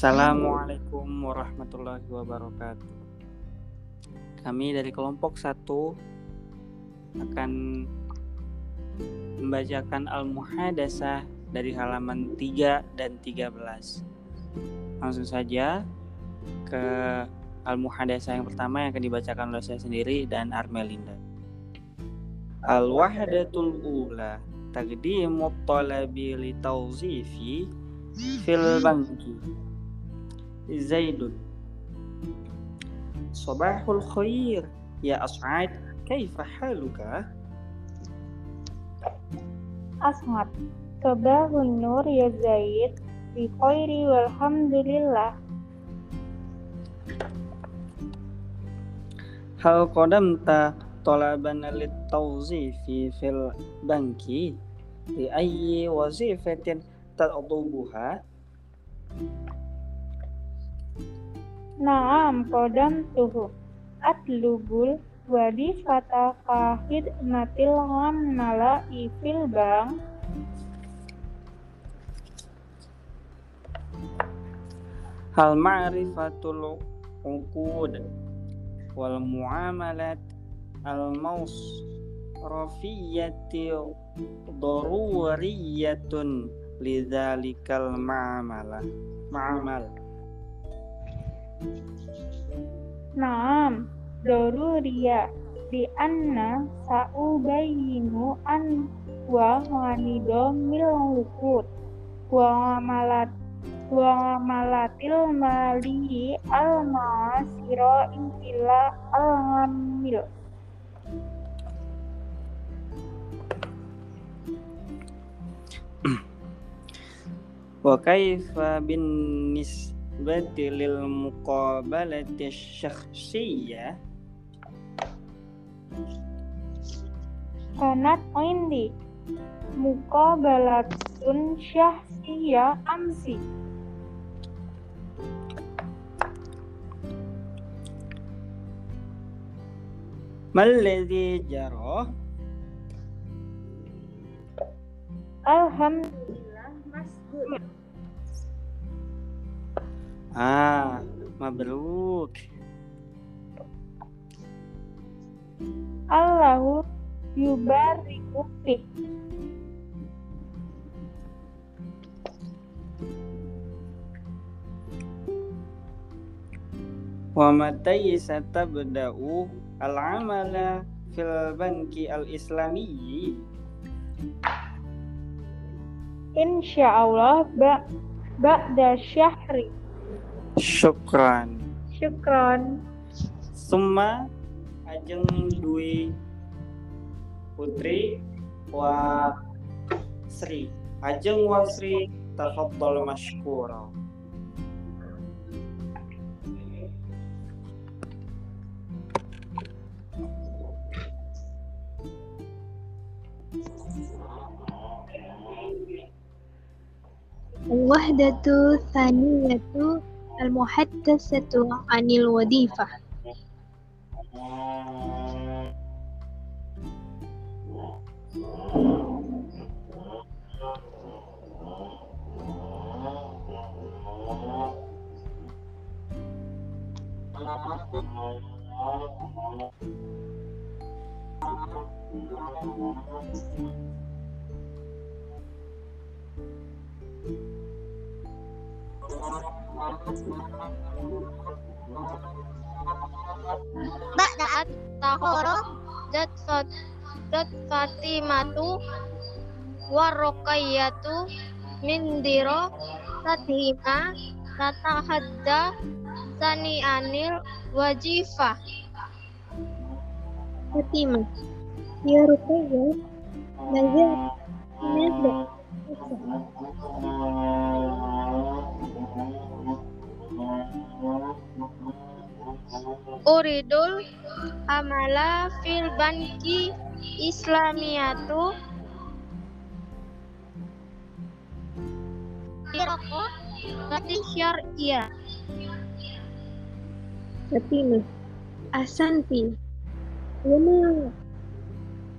Assalamualaikum warahmatullahi wabarakatuh. Kami dari kelompok satu akan membacakan Al-Muhadasah dari halaman 3 dan 13. Langsung saja ke Al-Muhadasah yang pertama yang akan dibacakan oleh saya sendiri dan Armelinda. Al-Wahdatul Ula Taqdimu talabi li fil banki Zaidun. Sabahul khair. Ya As'ad kaifa haluka? As'ad Sabahun nur ya Zaid bi khairi walhamdulillah. Hal qadamta talaban lit tawzifi fil banki? Li ayyi wazifatin tatlubuha Naam kodam tuhu. Atlubul wadi fata kahid natil nala ifil bang. Hal ma'rifatul uqud wal muamalat al maus rafiyati daruriyatun lidzalikal ma'amalah ma'amal Naam daruriya di anna sa'ubayinu an wa ghanido mil lukut. Wa malat wa malatil mali al masiro intila al ngamil. Wa kaifa bin nisbati lil muqabalati syakhsiyah kanat indi. Muka balatun syahsiya amsi. Mal ladzi jarah alhamdulillah masbut ah mabruk. Allahu yubariku fik wa matai satabda'u al-amala fil banki al-islamiyyi. Insyaallah ba ba'da syahri Syukron. Syukron. Suma Ajeng Dwi Putri wa Sri. Ajeng wa Sri tafaddal mashkura. Wahdatu thaniyatu المحدثة عن الوظيفة. Ba'da tahoro dat fat dat Fatimatu warokayatu Mindiro tadhima tatahadda sani anil wajifah Fatima, ya rukaya nazar ya. nazar uridul amala fil banki islamiyatu Iroko Berarti syariah Fatima Asanti Wama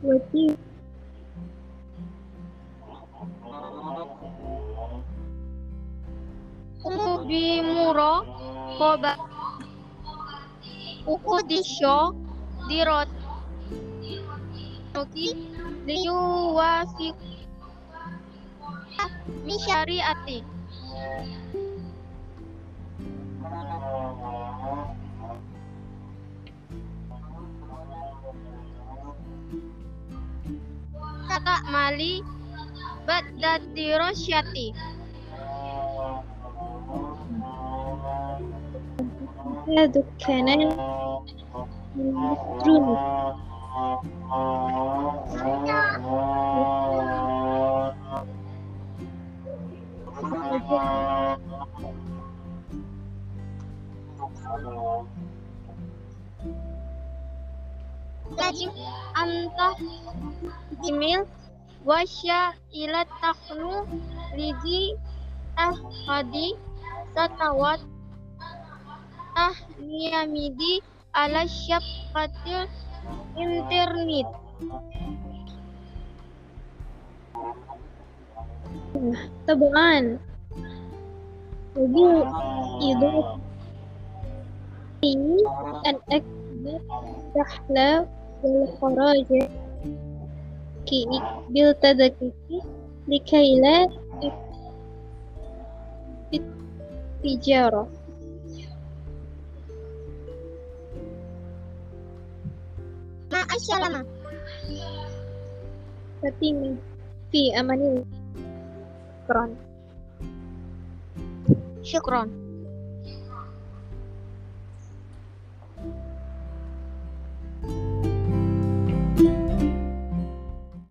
Wati Ubi Muro Koba uqudisyo dirot Oki liyuwafiq min syariati kata mali ba'da dirasyati هذا دكانا Drun. Lajim antah jimil wasya ila taklu lidi tahadi satawat tahniyamidi ala syafqatil internet طبعا وجه إضافة أن أكتب الدخل والخراج كي بالتدقيق لكي لا التجارة ma asyalama فاطمة في أمان الله شكرا syukron